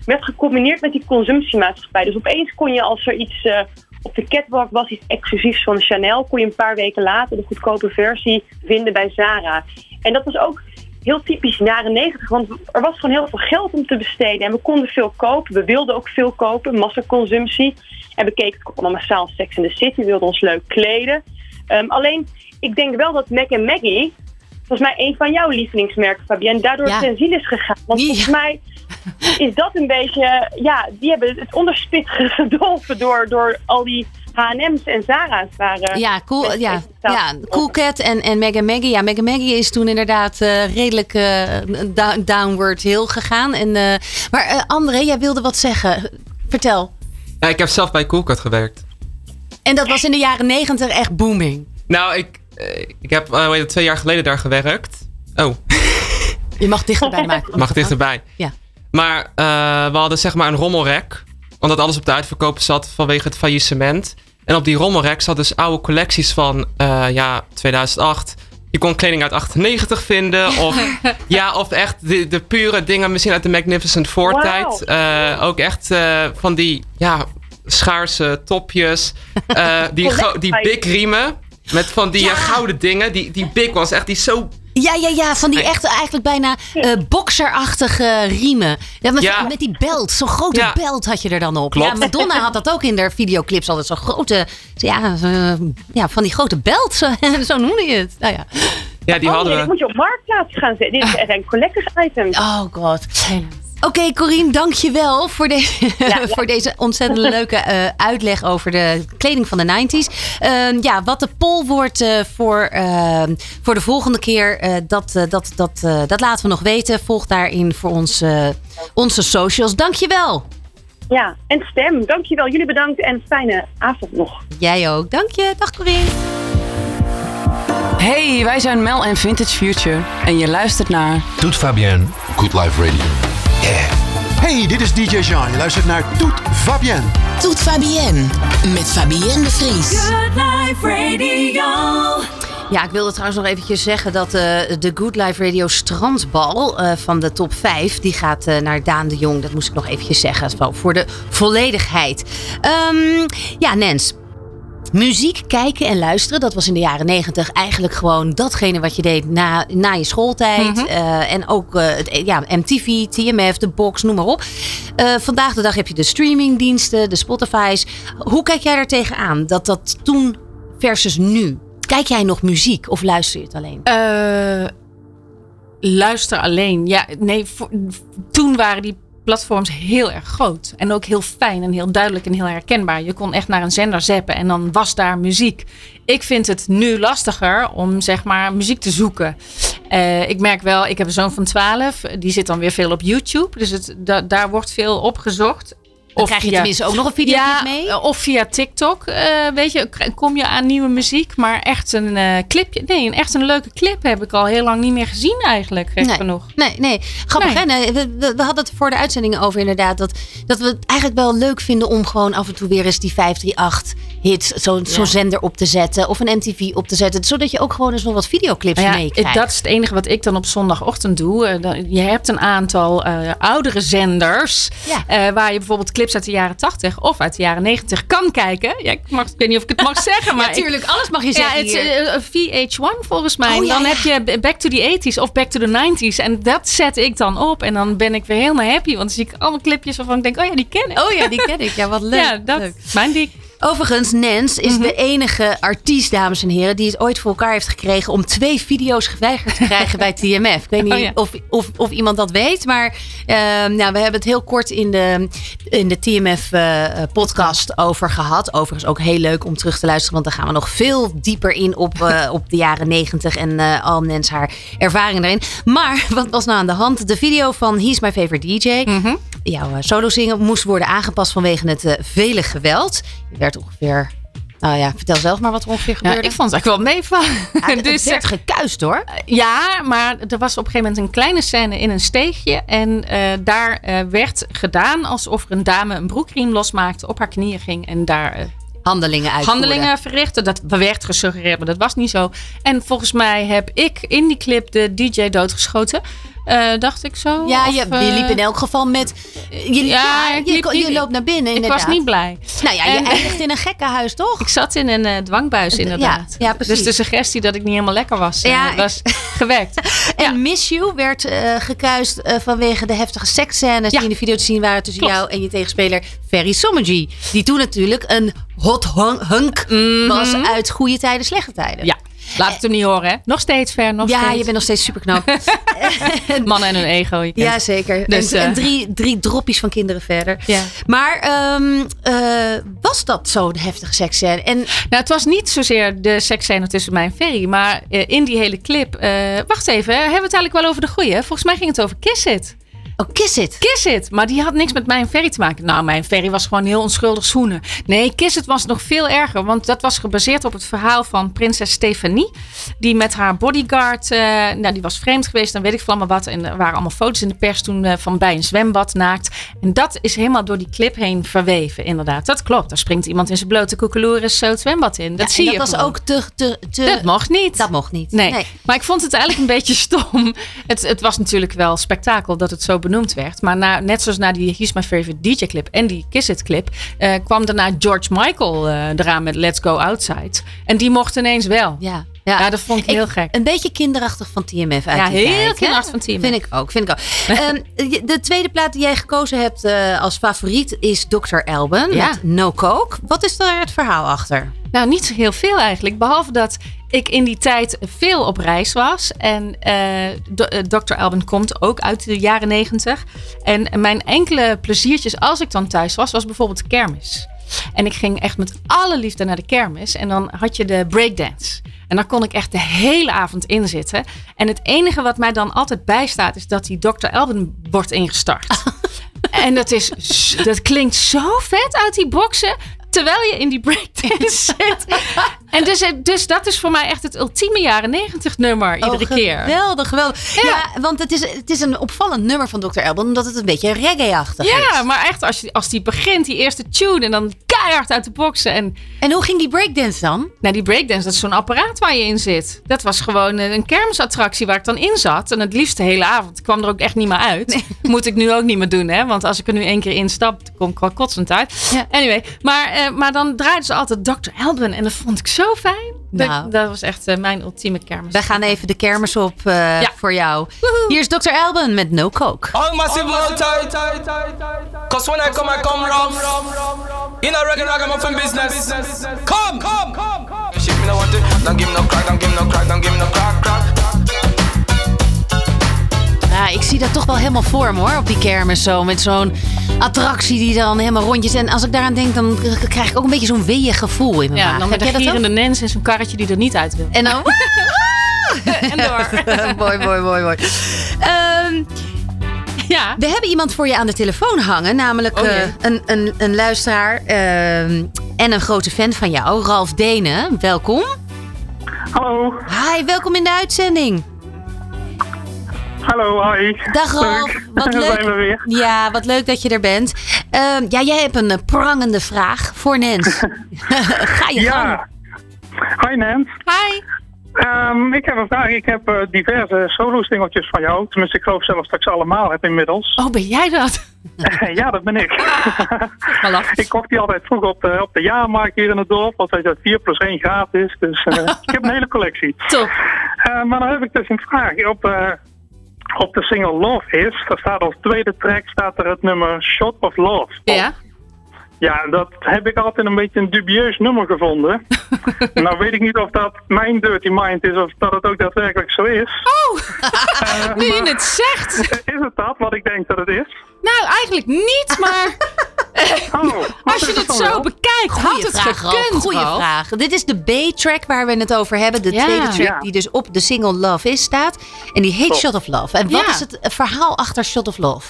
werd gecombineerd met die consumptiemaatschappij. Dus opeens kon je als er iets eh, op de catwalk was, iets exclusiefs van Chanel, kon je een paar weken later de goedkope versie vinden bij Zara. En dat was ook heel typisch jaren negentig, want er was gewoon heel veel geld om te besteden. En we konden veel kopen, we wilden ook veel kopen, massaconsumptie. En we keken allemaal massaal Sex in the City, we wilden ons leuk kleden. Ehm, alleen, ik denk wel dat Mac Maggie, volgens mij een van jouw lievelingsmerken, Fabienne, daardoor Ja. ten ziel is gegaan. Want Ja. volgens mij is dat een beetje, ja, die hebben het onderspit gedolven door, door al die H&M's en Zara's. Waren, Ja, cool, ja, ja, Cool Cat en, en Mega Maggie. Ja, Mega Maggie is toen inderdaad eh, redelijk eh, down- downward hill gegaan. En, eh, maar eh, André, jij wilde wat zeggen. Vertel. Ja, ik heb zelf bij Coolcat gewerkt. En dat was in de jaren negentig echt booming. Nou, ik, ik heb eh, twee jaar geleden daar gewerkt. Oh, Je mag dichterbij maken. mag dichterbij. Ja. Maar eh, we hadden zeg maar een rommelrek. Omdat alles op de uitverkoop zat vanwege het faillissement. En op die rommelrek zat dus oude collecties van eh, ja, 2008. Je kon kleding uit 98 vinden. Of, ja, of echt de, de pure dingen misschien uit de Magnificent Four Wauw. tijd. Eh, ook echt van die ja, schaarse topjes. Die, die big riemen. Met van die Ja. gouden dingen. Die, die big ones. Echt die zo Ja, ja, ja, van die echt eigenlijk bijna eh boxerachtige riemen. Ja, met, Ja. met die belt, zo'n grote Ja. belt had je er dan op. Klopt. Ja, Madonna had dat ook in haar videoclips altijd zo'n grote, ja, eh, ja, van die grote belt, zo, zo noemde je het. Nou ja. Ja, die oh, hadden nee, we. moet je op marktplaats gaan zetten. Dit is echt een collectors item. Oh god. Oké, Corine, dank je wel voor, de, ja. voor deze ontzettend leuke eh, uitleg over de kleding van de 90s. Ehm, ja, wat de poll wordt eh, voor, ehm, voor de volgende keer, eh, dat, dat, dat, eh, dat laten we nog weten. Volg daarin voor ons, eh, onze socials. Dank je wel. Ja, en stem. Dankjewel. Jullie bedankt en fijne avond nog. Jij ook. Dank je. Dag Corine. Hey, wij zijn Mel en Vintage Future. En je luistert naar Doet Fabienne. Good Life Radio. Hey, dit is DJ Jean. Je luistert naar Toet Fabienne. Toet Fabienne met Fabienne de Vries. Good Life Radio. Ja, ik wilde trouwens nog eventjes zeggen dat eh, de Good Life Radio strandbal eh, van de top 5, die gaat eh, naar Daan de Jong. Dat moest ik nog eventjes zeggen, voor de volledigheid. Ehm, ja, Nens. Muziek kijken en luisteren, dat was in de jaren negentig eigenlijk gewoon datgene wat je deed na, na je schooltijd. Eh, en ook eh, het, ja, MTV, TMF, de box, noem maar op. Eh, vandaag de dag heb je de streamingdiensten, de Spotify's. Hoe kijk jij daar tegenaan? Dat dat toen versus nu. Kijk jij nog muziek of luister je het alleen? Luister alleen. Ja, nee, voor- toen waren die platforms heel erg groot. En ook heel fijn en heel duidelijk en heel herkenbaar. Je kon echt naar een zender zappen en dan was daar muziek. Ik vind het nu lastiger om zeg maar muziek te zoeken. Eh, ik merk wel, ik heb een zoon van 12. Die zit dan weer veel op YouTube. Dus het, da- daar wordt veel opgezocht. Dan krijg je via- tenminste ook nog een video ja, mee. eh, Of via TikTok, eh, weet je, kom je aan nieuwe muziek. Maar echt een eh, clipje, nee, een, echt een leuke clip heb ik al heel lang niet meer gezien eigenlijk, Nee. genoeg. Nee, nee. Grappig Nee. hè? Nee, we, we, we hadden het voor de uitzending over inderdaad. Dat, dat we het eigenlijk wel leuk vinden om gewoon af en toe weer eens die 538 hits, zo'n zo'n zender op te zetten. Of een MTV op te zetten. Zodat je ook gewoon eens nog wat videoclips ja, meekrijgt. dat is het enige wat ik dan op zondagochtend doe. Je hebt een aantal oudere zenders. Ja. waar je bijvoorbeeld clips uit de jaren 80 of uit de jaren 90 kan kijken. Ja, ik, mag, ik weet niet of ik het mag zeggen. Maar Natuurlijk, alles mag je Ja, zeggen het is eh, VH1 volgens mij. Oh, ja, dan ja. heb je Back to the 80s of Back to the 90s. En dat zet ik dan op. En dan ben ik weer helemaal happy. Want dan zie ik allemaal clipjes waarvan ik denk, oh ja, die ken ik. Oh ja, die ken ik. Ja, wat leuk. ja, dat leuk. mijn dik. Overigens, Nens is de enige artiest, dames en heren, die het ooit voor elkaar heeft gekregen om twee video's geweigerd te krijgen bij TMF. Ik weet niet Oh ja. of, of, of iemand dat weet, maar ehm, nou, we hebben het heel kort in de, in de TMF-podcast over gehad. Overigens ook heel leuk om terug te luisteren, want dan gaan we nog veel dieper in op, eh, op de jaren negentig en eh, al Nens haar ervaringen daarin. Maar wat was nou aan de hand? De video van He's My Favorite DJ, Mhm. Jouw eh, solo zingen, moest worden aangepast vanwege het eh, vele geweld. Je werd ongeveer, nou ja, vertel zelf maar wat er ongeveer Ja, gebeurde. ik vond het eigenlijk wel meevallen. Ja, het Dus, werd eh, gekuist hoor. Ja, maar er was op een gegeven moment een kleine scène in een steegje. En daar werd gedaan alsof er een dame een broekriem losmaakte, op haar knieën ging en daar eh, Handelingen uitvoeren. handelingen verrichtte. Dat werd gesuggereerd, maar dat was niet zo. En volgens mij heb ik in die clip de DJ doodgeschoten. Eh, dacht ik zo? Ja, Of, je, je eh, liep in elk geval met. Je, ja, je, liep je niet- loopt naar binnen. Ik was niet blij. Nou ja, je En- eindigt in een gekkenhuis, toch? Ik zat in een eh, dwangbuis inderdaad. ja, precies. Dus de suggestie dat ik niet helemaal lekker was, Ja, was gewekt. En Miss You werd gekuist vanwege de heftige seksscènes die in de video te zien waren tussen Klopt. jou en je tegenspeler Ferry Sommergy. Die toen natuurlijk een hot hunk hunk was uit goede tijden, slechte tijden. Mhm. Ja, laat het hem niet horen, hè? Nog steeds ver, nog Ja, steeds. je bent nog steeds super knap. Mannen en hun ego. Je kent Ja, zeker. Dus, en, eh, en drie, drie droppies van kinderen verder. Ja. Maar ehm, eh, was dat zo'n heftige seksscène? En Nou, het was niet zozeer de seksscène tussen mij en Ferry, maar eh, in die hele clip. eh, wacht even, hè, hebben we het eigenlijk wel over de goeie? Volgens mij ging het over Kiss It. Oh, Kiss It. Kiss It, maar die had niks met mij en Ferry te maken. Nou, mijn Ferry was gewoon heel onschuldig zoenen. Nee, Kiss It was nog veel erger, want dat was gebaseerd op het verhaal van prinses Stephanie. Die met haar bodyguard, eh, nou die was vreemd geweest, dan weet ik van allemaal wat. En er waren allemaal foto's in de pers toen eh, van bij een zwembad naakt. En dat is helemaal door die clip heen verweven, inderdaad. Dat klopt, daar springt iemand in zijn blote koekeloeris zo het zwembad in. Dat Ja, zie je dat was gewoon. ook te, te, te... Dat mocht niet. Dat mocht niet. Nee. Nee. maar ik vond het eigenlijk een beetje stom. Het, het was natuurlijk wel spektakel dat het zo benoemd werd. Maar na, net zoals na die He's My Favorite DJ clip en die Kiss It clip... eh, kwam daarna George Michael eh, eraan met Let's Go Outside. En die mocht ineens wel. Ja, Ja, dat vond ik heel gek. Een beetje kinderachtig van TMF uit Ja, die heel kinderachtig van TMF. Vind ik ook, vind ik ook. Je- de tweede plaat die jij gekozen hebt eh, als favoriet is Dr. Alban Ja. met No Coke. Wat is daar het verhaal achter? Nou, niet heel veel eigenlijk. Behalve dat ik in die tijd veel op reis was. En eh, Do- eh, Dr. Alban komt ook uit de jaren negentig. En mijn enkele pleziertjes als ik dan thuis was, was bijvoorbeeld de kermis. En ik ging echt met alle liefde naar de kermis. En dan had je de breakdance. En daar kon ik echt de hele avond in zitten. En het enige wat mij dan altijd bijstaat, is dat die Dr. Alban wordt ingestart. En dat, is, dat klinkt zo vet uit die boxen. Terwijl je in die breakdance zit. En dus, dus dat is voor mij echt het ultieme jaren negentig nummer. Iedere Oh, keer. Geweldig, geweldig. Ja, want het is, het is een opvallend nummer van Dr. Alban, omdat het een beetje reggae-achtig is. Ja, maar echt als, je, als die begint, die eerste tune. En dan keihard uit de boxen. En, En hoe ging die breakdance dan? nou, die breakdance, dat is zo'n apparaat waar je in zit. Dat was gewoon een kermisattractie waar ik dan in zat. En het liefst de hele avond. Ik kwam er ook echt niet meer uit. Moet ik nu ook niet meer doen, hè. Want als ik er nu één keer in stap, dan kom ik wel kotsend uit. Ja. Anyway, maar, eh, maar dan draaiden ze altijd Dr. Alban. En dat vond ik zo fijn. Dat, Nou. dat was echt eh, mijn ultieme kermis. Wij gaan even de kermis op eh, Ja. voor jou. Hier is Dr. Alban met No Coke. All massive loud tight. Cause when I come, I come rough. In a regular ragamuffin business. Come, come, come, come. Shit, me no want it. Don't give me no crack, don't give me no crack, don't give me no crack, crack. Ja, ik zie dat toch wel helemaal voor me hoor, op die kermis zo. Met zo'n attractie die dan helemaal rondjes. En als ik daaraan denk, dan krijg ik ook een beetje zo'n weeën gevoel in mijn Ja, maag. dan met Heb een gierende nens en zo'n karretje die er niet uit wil. En dan... En door. mooi, mooi, mooi, mooi. Ehm, Ja. we hebben iemand voor je aan de telefoon hangen. Namelijk Oh, eh, een, een, een luisteraar ehm, en een grote fan van jou, Ralf Denen. Welkom. Hallo. Hi, welkom in de uitzending. Hallo, hi. Dag Leuk. wat leuk. zijn we weer. Ja, wat leuk dat je er bent. Ehm, ja, jij hebt een eh, prangende vraag voor Nens. Ga je gang. Ja. Hi Nens. Hi. Ehm, ik heb een vraag. Ik heb eh, diverse solo-stingeltjes van jou. Tenminste, ik geloof zelfs dat ik ze allemaal heb inmiddels. Oh, ben jij dat? ja, dat ben ik. Ik kocht die altijd vroeg op de, op de jaarmarkt hier in het dorp. Want hij dat 4 plus 1 gratis. Dus eh, ik heb een hele collectie. Top. Maar dan heb ik dus een vraag. Op, op de single Love Is, daar staat als tweede track staat er het nummer Shot of Love. Ja. Ja, dat heb ik altijd een beetje een dubieus nummer gevonden. nou weet ik niet of dat mijn Dirty Mind is of dat het ook daadwerkelijk zo is. Oh, nu je het zegt. Is het dat wat ik denk dat het is? Nou, eigenlijk niet, maar Oh, als je het zo bekijkt, had het vraag, gekund. Goeie Ralf. vraag. Dit is de B-track waar we het over hebben. De Ja. tweede track Ja. die dus op de single Love Is staat. En die heet. Shot of Love. En wat Ja. is het verhaal achter Shot of Love?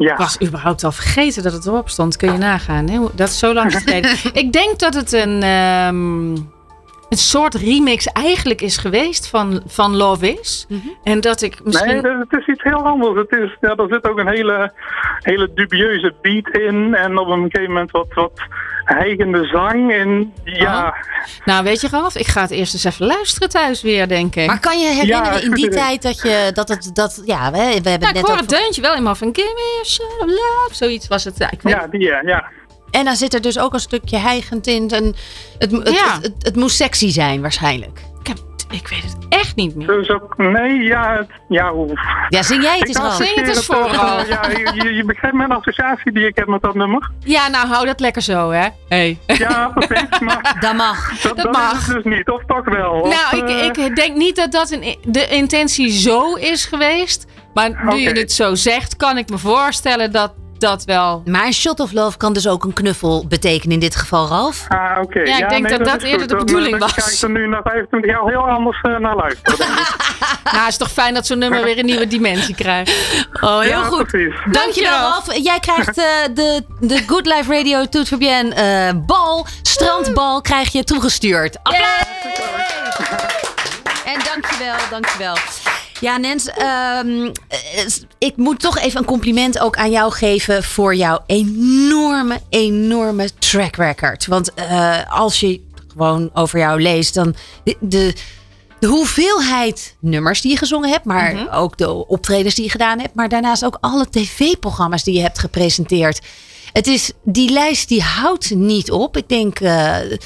Ja. Ik was überhaupt al vergeten dat het erop stond. Kun je nagaan. Hè? Dat is zo lang geleden. ik denk dat het een, ehm, een soort remix eigenlijk is geweest van, van Love Is. En dat ik misschien... Nee, het is iets heel anders. Het is, ja, er zit ook een hele, hele dubieuze beat in. En op een gegeven moment wat, wat hijgende zang. En ja, Nou, weet je Ralf, ik ga het eerst eens even luisteren thuis weer, denk ik. Maar kan je herinneren Ja, in die tijd dat je dat het dat ja we, we hebben Nou, ik net hoor over het deuntje wel in van Give me a shot of love. Zoiets was het. Ja, ik weet ja, die, ja, ja. En dan zit er dus ook een stukje hijgend in en het, het, Ja. het, het, het moest sexy zijn waarschijnlijk. Ik, heb, ik weet het echt niet meer. Dus ook, nee, ja, het- ja, hoe... Ja, zing jij het eens Ik Ralf. Zing het eens voor. Ja, je, je- begrijpt mijn associatie die ik heb met dat nummer. Ja, nou hou dat lekker zo, hè? Hey. Ja, precies, maar Dat mag. dat, dat mag. is het dus niet. Of toch wel? Of, Nou, eh, ik, ik denk niet dat dat een, de intentie zo is geweest. Maar nu je het zo zegt, kan ik me voorstellen dat dat wel. Maar een shot of love kan dus ook een knuffel betekenen in dit geval, Ralf. Ah, oké. Ja, ik denk dat dat eerder goed. de Dan- bedoeling dan was. ga ik er nu na 25 jaar heel anders eh, naar luisteren. Nou, het is toch fijn dat zo'n nummer weer een nieuwe dimensie krijgt. Oh, heel ja, goed. precies. Dankjewel. Ralf. Jij krijgt eh, de, de Good Life Radio Toet Fabienne eh, bal, strandbal, krijg je toegestuurd. Applaus! En dankjewel, dankjewel. Ja, Nens, ehm, eh, ik moet toch even een compliment ook aan jou geven voor jouw enorme, enorme track record. Want eh, als je gewoon over jou leest, dan de, de, de hoeveelheid nummers die je gezongen hebt, maar ook de optredens die je gedaan hebt, maar daarnaast ook alle tv-programma's die je hebt gepresenteerd. Het is, die lijst die houdt niet op. Ik denk, eh, eh,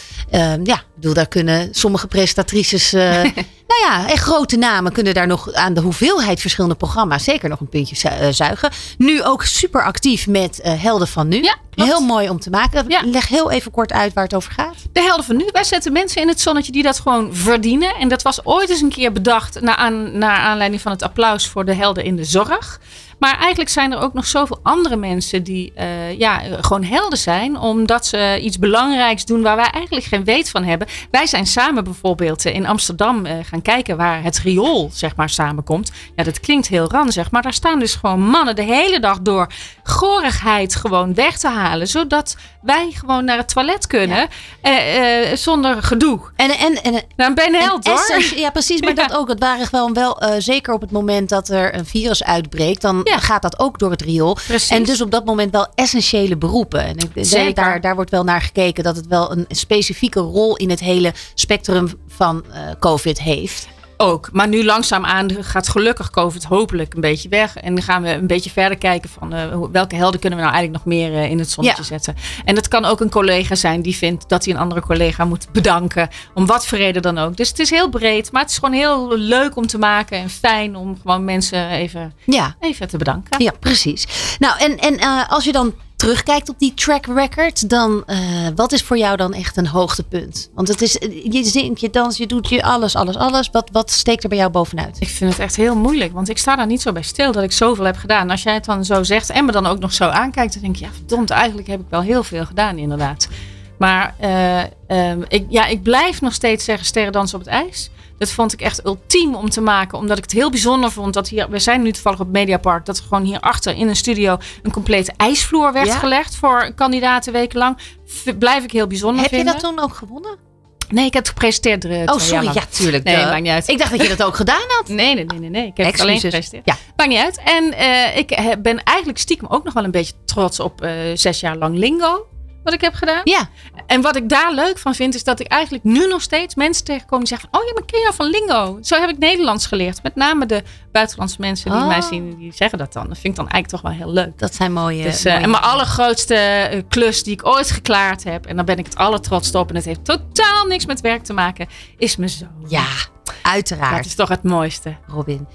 ja, ik bedoel, daar kunnen sommige presentatrices, eh, nou ja, echt grote namen kunnen daar nog aan de hoeveelheid verschillende programma's zeker nog een puntje zu- zuigen. Nu ook super actief met Helden van Nu. Ja, heel mooi om te maken. Ja. Leg heel even kort uit waar het over gaat. De helden van nu. Wij zetten mensen in het zonnetje die dat gewoon verdienen. En dat was ooit eens een keer bedacht naar, aan, naar aanleiding van het applaus voor de helden in de zorg. Maar eigenlijk zijn er ook nog zoveel andere mensen die eh, ja, gewoon helden zijn. Omdat ze iets belangrijks doen waar wij eigenlijk geen weet van hebben. Wij zijn samen bijvoorbeeld eh, in Amsterdam eh, gaan kijken waar het riool zeg maar, samenkomt. Ja, dat klinkt heel ranzig. Maar daar staan dus gewoon mannen de hele dag door gorigheid gewoon weg te halen. Zodat wij gewoon naar het toilet kunnen eh, eh, zonder gedoe. En, en, en, Nou, ben en held hoor. essence- ja, precies. Maar Ja. dat ook. Het waren gewoon wel, eh, zeker op het moment dat er een virus uitbreekt, dan Ja. gaat dat ook door het riool. Precies. En dus op dat moment wel essentiële beroepen. En ik denk, Zeker. Daar, daar wordt wel naar gekeken dat het wel een specifieke rol in het hele spectrum van eh, COVID heeft. Ook. Maar nu langzaamaan gaat gelukkig COVID hopelijk een beetje weg. En dan gaan we een beetje verder kijken van eh, welke helden kunnen we nou eigenlijk nog meer eh, in het zonnetje Ja. zetten. En dat kan ook een collega zijn die vindt dat hij een andere collega moet bedanken. Om wat voor reden dan ook. Dus het is heel breed. Maar het is gewoon heel leuk om te maken. En fijn om gewoon mensen even, Ja, even te bedanken. ja precies. Nou, en, en eh, als je dan terugkijkt op die track record, dan eh, wat is voor jou dan echt een hoogtepunt? Want het is, je zingt, je dans, je doet je alles, alles, alles. Wat, wat steekt er bij jou bovenuit? Ik vind het echt heel moeilijk, want ik sta daar niet zo bij stil dat ik zoveel heb gedaan. Als jij het dan zo zegt en me dan ook nog zo aankijkt, dan denk ik, ja verdomd, eigenlijk heb ik wel heel veel gedaan inderdaad. Maar eh, ehm, ik, ja, ik blijf nog steeds zeggen sterrendans op het ijs. Dat vond ik echt ultiem om te maken, omdat ik het heel bijzonder vond dat hier, we zijn nu toevallig op Mediapark, dat er gewoon hierachter in een studio een complete ijsvloer werd Ja. gelegd voor kandidaten wekenlang. Blijf ik heel bijzonder Heb je vinden. dat toen ook gewonnen? Nee, ik heb het gepresenteerd. eh, Oh, sorry. Ja, tuurlijk. Nee, maakt niet uit. Ik dacht dat je dat ook gedaan had. Nee, nee, nee, nee. nee. Ik heb het alleen gepresenteerd. Ja. Maakt niet uit. En eh, ik heb- ben eigenlijk stiekem ook nog wel een beetje trots op zes jaar lang Lingo. Wat ik heb gedaan. Ja. En wat ik daar leuk van vind, is dat ik eigenlijk nu nog steeds mensen tegenkom die zeggen: van, Oh ja, maar ken je van Lingo? Zo heb ik Nederlands geleerd. Met name de buitenlandse mensen die Oh. mij zien, die zeggen dat dan. Dat vind ik dan eigenlijk toch wel heel leuk. Dat zijn mooie. Dus, eh, mooie en mijn allergrootste eh, klus die ik ooit geklaard heb, en daar ben ik het allertrotst op, en het heeft totaal niks met werk te maken, is mijn zoon. Ja, uiteraard. Dat is toch het mooiste. Robin.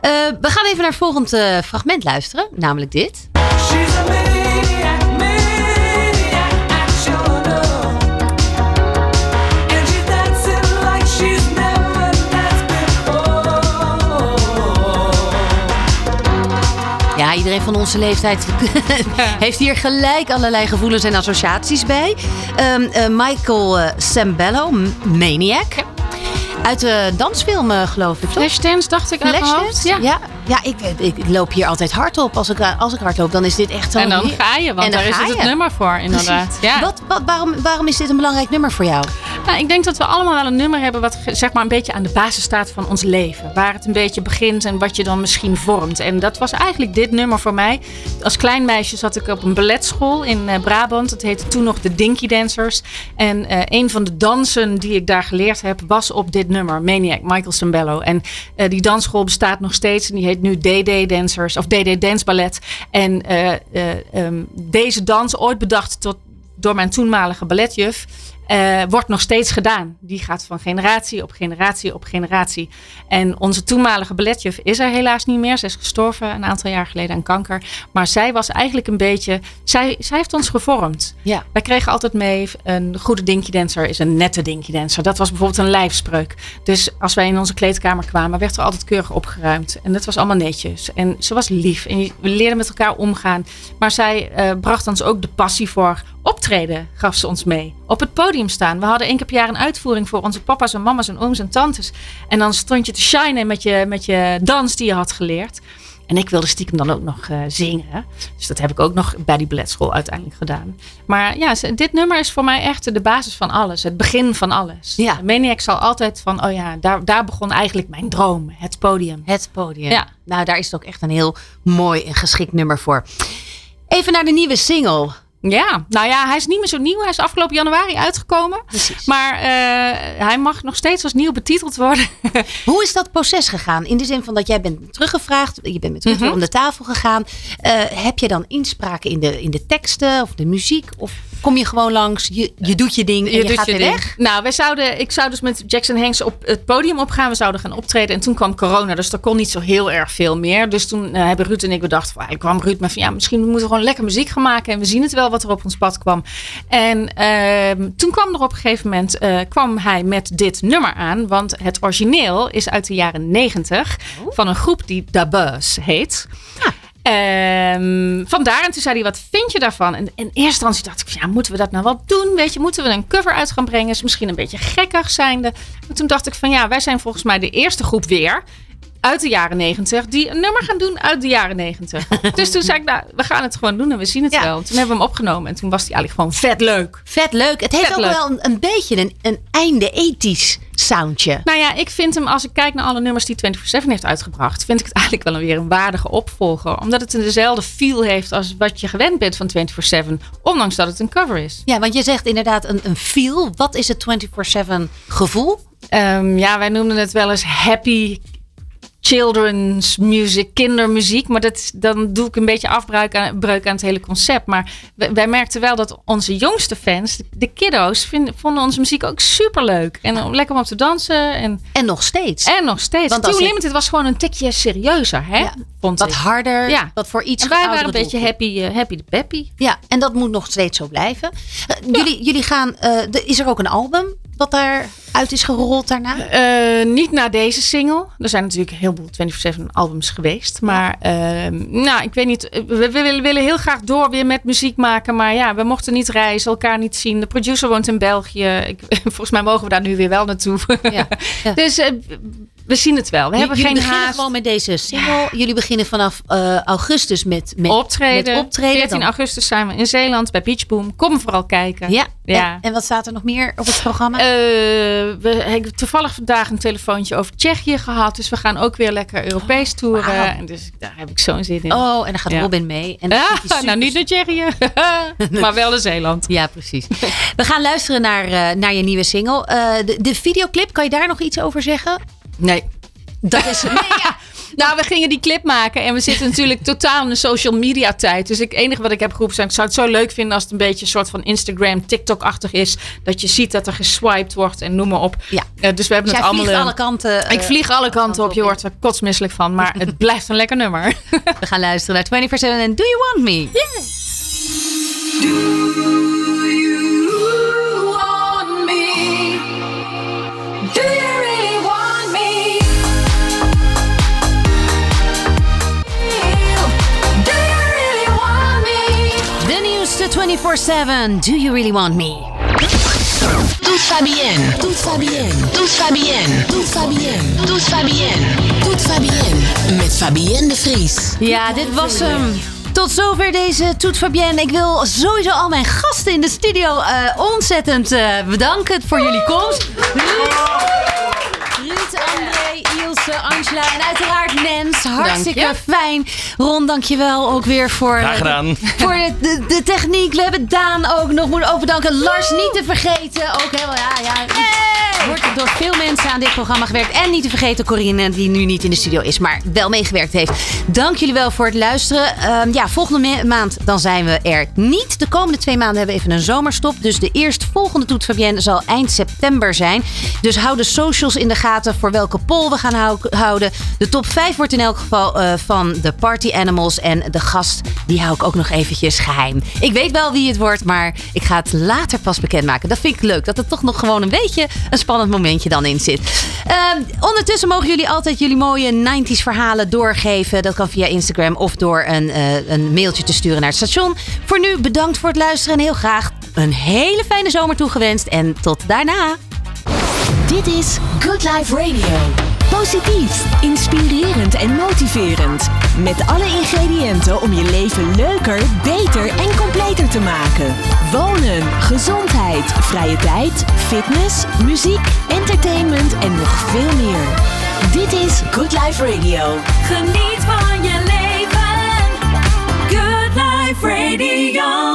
Eh, we gaan even naar het volgende eh, fragment luisteren, namelijk dit. She's iedereen van onze leeftijd heeft hier gelijk allerlei gevoelens en associaties bij. Ehm, eh, Michael eh, Sambello, Maniac. Uit de dansfilm, eh, geloof ik, toch? Flashdance dacht ik. Flashdance? Ja. Ja, ja ik, ik loop hier altijd hard op. Als ik, als ik hard loop, dan is dit echt zo. En dan ga je, want daar is het het nummer voor, inderdaad. Ja. Wat, wat, waarom, waarom is dit een belangrijk nummer voor jou? Nou, ik denk dat we allemaal wel een nummer hebben wat zeg maar een beetje aan de basis staat van ons leven. Waar het een beetje begint en wat je dan misschien vormt. En dat was eigenlijk dit nummer voor mij. Als klein meisje zat ik op een balletschool in eh, Brabant. Het heette toen nog de Dinky Dancers. En eh, een van de dansen die ik daar geleerd heb was op dit nummer. Maniac, Michael Sambello. En eh, die dansschool bestaat nog steeds. En die heet nu DD Dancers of DD Dance Ballet. En eh, eh, ehm, deze dans, ooit bedacht tot, door mijn toenmalige balletjuf, eh, wordt nog steeds gedaan. Die gaat van generatie op generatie op generatie. En onze toenmalige balletjuf is er helaas niet meer. Ze is gestorven een aantal jaar geleden aan kanker. Maar zij was eigenlijk een beetje. Zij, zij heeft ons gevormd. Ja. Wij kregen altijd mee. Een goede dinky dancer is een nette dinky dancer. Dat was bijvoorbeeld een lijfspreuk. Dus als wij in onze kleedkamer kwamen, werd er altijd keurig opgeruimd. En dat was allemaal netjes. En ze was lief. En we leerden met elkaar omgaan. Maar zij eh, bracht ons ook de passie voor optreden, gaf ze ons mee. Op het podium staan. We hadden één keer per jaar een uitvoering voor onze papa's en mama's en ooms en tantes. En dan stond je te shinen met je, met je dans die je had geleerd. En ik wilde stiekem dan ook nog eh, zingen. Dus dat heb ik ook nog bij die balletschool uiteindelijk gedaan. Maar ja, dit nummer is voor mij echt de basis van alles. Het begin van alles. Ja. Maniac zal altijd van, oh ja, daar, daar begon eigenlijk mijn droom. Het podium. Het podium. Ja. Nou, daar is het ook echt een heel mooi en geschikt nummer voor. Even naar de nieuwe single. Ja, nou ja, hij is niet meer zo nieuw. Hij is afgelopen januari uitgekomen. Maar eh, hij mag nog steeds als nieuw betiteld worden. Hoe is dat proces gegaan? In de zin van dat jij bent teruggevraagd, je bent met Rutte Mhm. om de tafel gegaan. Eh, heb je dan inspraken in de, in de teksten of de muziek? Of kom je gewoon langs, je, je doet je ding en je, gaat weer ding. weg? Nou, wij zouden, ik zou dus met Jackson Hanks op het podium opgaan. We zouden gaan optreden. En toen kwam corona, dus er kon niet zo heel erg veel meer. Dus toen eh, hebben Ruud en ik bedacht, van, kwam Ruud met van ja, misschien moeten we gewoon lekker muziek gaan maken. En we zien het wel wat er op ons pad kwam. En ehm, toen kwam er op een gegeven moment, eh, kwam hij met dit nummer aan. Want het origineel is uit de jaren negentig van een groep die Da Buzz heet. Ehm, vandaar, en toen zei hij, wat vind je daarvan? En in eerste instantie dacht ik, ja, moeten we dat nou wel doen? Weet je, moeten we een cover uit gaan brengen? Is misschien een beetje gekkig zijnde. Maar toen dacht ik van, ja, wij zijn volgens mij de eerste groep weer uit de jaren negentig die een nummer gaan doen uit de jaren negentig. dus toen zei ik, nou, we gaan het gewoon doen en we zien het Ja. wel. Toen hebben we hem opgenomen en toen was hij eigenlijk gewoon vet leuk. Vet leuk. Het heeft Vet ook leuk. wel een, een beetje een, een einde ethisch soundje. Nou ja, ik vind hem, als ik kijk naar alle nummers die 24-7 heeft uitgebracht, vind ik het eigenlijk wel weer een waardige opvolger. Omdat het dezelfde feel heeft als wat je gewend bent van 24-7, ondanks dat het een cover is. Ja, want je zegt inderdaad een, een feel. Wat is het 24-7 gevoel? Ehm, ja, wij noemden het wel eens happy children's music, kindermuziek. Maar dat, dan doe ik een beetje afbreuk aan, breuk aan het hele concept. Maar wij, wij merkten wel dat onze jongste fans, de, kiddo's, vonden onze muziek ook super leuk. En om lekker om op te dansen. En, en nog steeds. En nog steeds. Want Too ik- Limited was gewoon een tikje serieuzer, hè? vond Wat ik. harder, Ja. wat voor iets En wij waren een beetje happy, eh, happy de peppy. Ja, en dat moet nog steeds zo blijven. Eh, jullie, jullie gaan, eh, de, is er ook een album wat daar uit is gerold daarna? Eh, niet na deze single. Er zijn natuurlijk heel veel 24-7 albums geweest. Maar ehm, nou, ik weet niet. We, we willen, heel graag door weer met muziek maken. Maar ja, we mochten niet reizen, elkaar niet zien. De producer woont in België. Ik, volgens mij mogen we daar nu weer wel naartoe. dus eh, we zien het wel. We hebben jullie geen beginnen haast. gewoon met deze single. Jullie beginnen vanaf eh, augustus met, met optreden. Met optreden 14 dan. augustus zijn we in Zeeland bij Beach Boom. Kom vooral kijken. Ja, ja. En, en wat staat er nog meer op het programma? Eh, we hebben toevallig vandaag een telefoontje over Tsjechië gehad. Dus we gaan ook weer lekker Europees toeren. wauw. En dus daar heb ik zo'n zin in. Oh, en dan gaat Ja. Robin mee. En hij nou niet naar Tsjechië, maar wel naar Zeeland. Ja, precies. We gaan luisteren naar, eh, naar je nieuwe single. De, de videoclip, kan je daar nog iets over zeggen? Nee. Dat is... Nee, ja. Nou, we gingen die clip maken en we zitten natuurlijk totaal in de social media tijd. Dus het enige wat ik heb geroepen zijn, ik zou het zo leuk vinden als het een beetje een soort van Instagram, TikTok-achtig is. Dat je ziet dat er geswiped wordt en noem maar op. Ja. Eh, dus we hebben het allemaal... vliegt alle kanten. ik eh, vlieg alle kanten op, je wordt er kotsmisselijk van. Maar het blijft een lekker nummer. We gaan luisteren naar 24-7 en Do You Want Me? want 24-7. Do you really want me? Doet Fabienne. Doet Fabienne. Doet Fabienne. Doet Fabienne. Doet Fabienne. Doet Fabienne. Met Fabienne de Vries. Ja, dit was hem. Tot zover deze Toet Fabienne. Ik wil sowieso al mijn gasten in de studio eh, ontzettend eh, bedanken voor jullie komst. Angela en uiteraard Nens. Hartstikke Dank fijn. Ron, dankjewel ook weer voor, Graag gedaan. voor de, de, de techniek. We hebben Daan ook nog moeten ook bedanken. Lars niet te vergeten. Ook helemaal, ja, ja. Wordt door veel mensen aan dit programma gewerkt. En niet te vergeten Corine, die nu niet in de studio is, maar wel meegewerkt heeft. Dank jullie wel voor het luisteren. Ehm, ja, volgende ma- maand dan zijn we er niet. De komende twee maanden hebben we even een zomerstop. Dus de eerstvolgende Toet Fabienne zal eind september zijn. Dus hou de socials in de gaten voor welke poll we gaan hou- houden. De top 5 wordt in elk geval eh, van de Party Animals. En de gast, die hou ik ook nog eventjes geheim. Ik weet wel wie het wordt, maar ik ga het later pas bekendmaken. Dat vind ik leuk, dat er toch nog gewoon een beetje een spannend momentje dan in zit. Ehm, ondertussen mogen jullie altijd jullie mooie 90s verhalen doorgeven. Dat kan via Instagram of door een, eh, een mailtje te sturen naar het station. Voor nu bedankt voor het luisteren en heel graag een hele fijne zomer toegewenst. En tot daarna. Dit is Good Life Radio. Positief, inspirerend en motiverend. Met alle ingrediënten om je leven leuker, beter en completer te maken. Wonen, gezondheid, vrije tijd, fitness, muziek, entertainment en nog veel meer. Dit is Good Life Radio. Geniet van je leven. Good Life Radio.